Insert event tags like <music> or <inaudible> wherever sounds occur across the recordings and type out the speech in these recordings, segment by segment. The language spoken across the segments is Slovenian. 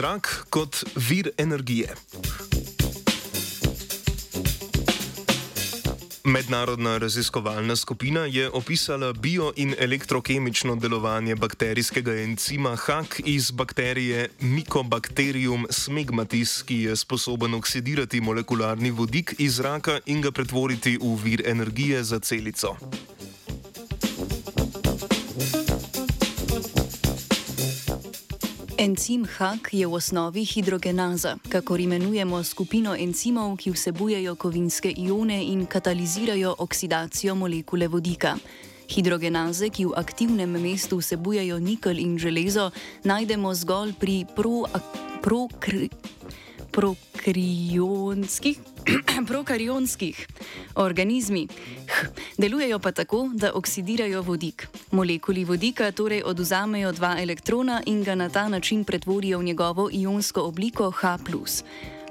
HAK kot vir energije. Mednarodna raziskovalna skupina je opisala bio- in elektrokemično delovanje bakterijskega encima HAK iz bakterije Mycobacterium smegmatis, ki je sposoben oksidirati molekularni vodik iz zraka in ga pretvoriti v vir energije za celico. Encim HAK je v osnovi hidrogenaza, kakor imenujemo skupino encimov, ki vsebujejo kovinske ione in katalizirajo oksidacijo molekule vodika. Hidrogenaze, ki v aktivnem mestu vsebujejo nikelj in železo, najdemo zgolj pri prokrionskih. Pro prokarionskih <clears throat> organizmih. Delujejo pa tako, da oksidirajo vodik. Molekuli vodika torej oduzamejo dva elektrona in ga na ta način pretvorijo v njegovo ionsko obliko H.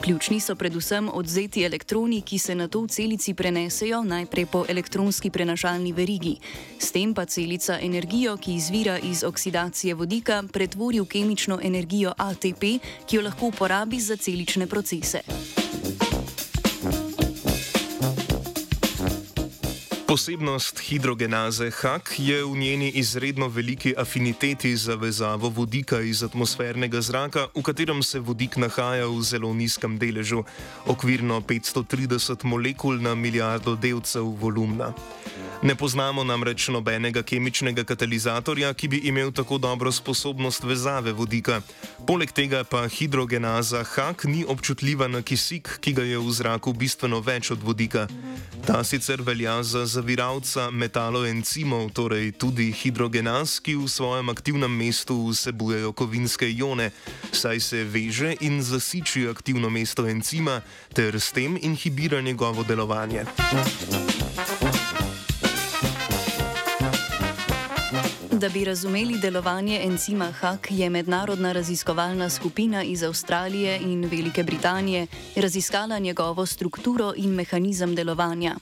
Ključni so predvsem odzeti elektroni, ki se na to v celici prenesejo najprej po elektronski prenašalni verigi. S tem pa celica energijo, ki izvira iz oksidacije vodika, pretvori v kemično energijo ATP, ki jo lahko uporabi za celične procese. Posebnost hidrogenaze HAK je v njeni izredno veliki afiniteti za vezavo vodika iz atmosfernega zraka, v katerem se vodik nahaja v zelo nizkem deležu, okvirno 530 molekul na milijardo delcev volumna. Ne poznamo namreč nobenega kemičnega katalizatorja, ki bi imel tako dobro sposobnost vezave vodika. Poleg tega pa hidrogenaza HAK ni občutljiva na kisik, ki ga je v zraku bistveno več od vodika. Ta sicer velja za zaviralca metaloencimov, torej tudi hidrogenaz, ki v svojem aktivnem mestu vsebujejo kovinske ione, saj se veže in zasiči aktivno mesto encima ter s tem inhibira njegovo delovanje. Da bi razumeli delovanje encima HAK, je mednarodna raziskovalna skupina iz Avstralije in Velike Britanije raziskala njegovo strukturo in mehanizem delovanja.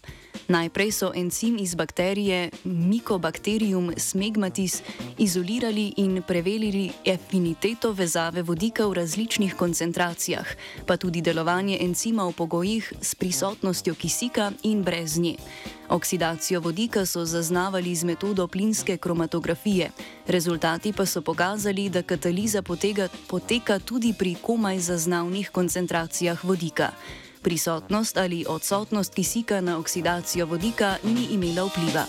Najprej so encim iz bakterije Mycobacterium smegmatis izolirali in preverili afiniteto vezave vodika v različnih koncentracijah, pa tudi delovanje encima v pogojih s prisotnostjo kisika in brez nje. Oksidacijo vodika so zaznavali z metodo plinske kromatografije, rezultati pa so pokazali, da kataliza potega, poteka tudi pri komaj zaznavnih koncentracijah vodika. Prisotnost ali odsotnost kisika na oksidacijo vodika ni imela vpliva.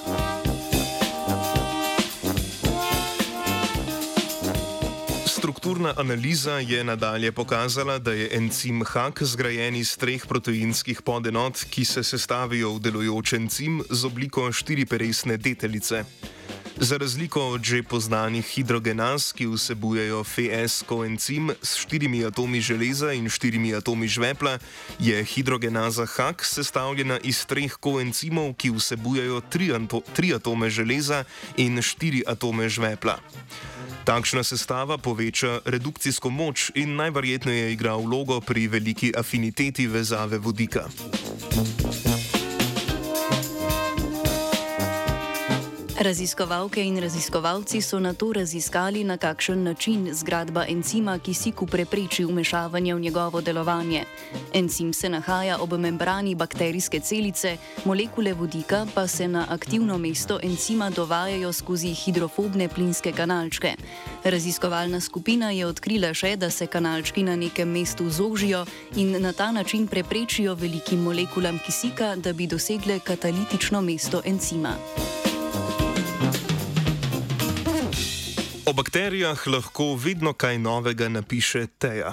Strukturna analiza je nadalje pokazala, da je encim HAK zgrajen iz treh proteinskih podenot, ki se sestavijo v delujoč encim z obliko štiriperesne detelice. Za razliko od že poznanih hidrogenaz, ki vsebujejo FS koencim s štirimi atomi železa in štirimi atomi žvepla, je hidrogenaza HAK sestavljena iz treh koencimov, ki vsebujejo tri, tri atome železa in štiri atome žvepla. Takšna sestava poveča redukcijsko moč in najverjetneje igra vlogo pri veliki afiniteti vezave vodika. Raziskovalke in raziskovalci so na to raziskali, na kakšen način zgradba encima kisiku prepreči umešavanje v njegovo delovanje. Encim se nahaja ob membrani bakterijske celice, molekule vodika pa se na aktivno mesto encima dovajajo skozi hidrofobne plinske kanalčke. Raziskovalna skupina je odkrila še, da se kanalčki na nekem mestu zožijo in na ta način preprečijo velikim molekulam kisika, da bi dosegle katalitično mesto encima. O bakterijah lahko vedno kaj novega napiše Teja.